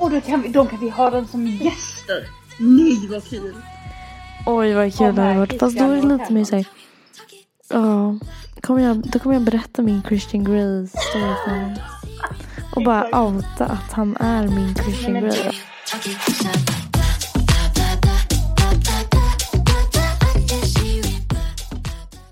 Och då kan vi, då kan vi ha dem som gäster. Nej vad kul. Oj vad kul det hade varit. Fast då är det lite mer såhär. Ja. Kommer jag, då kommer jag berätta min Christian Grey story för honom. Och bara outa att han är min Christian Grey.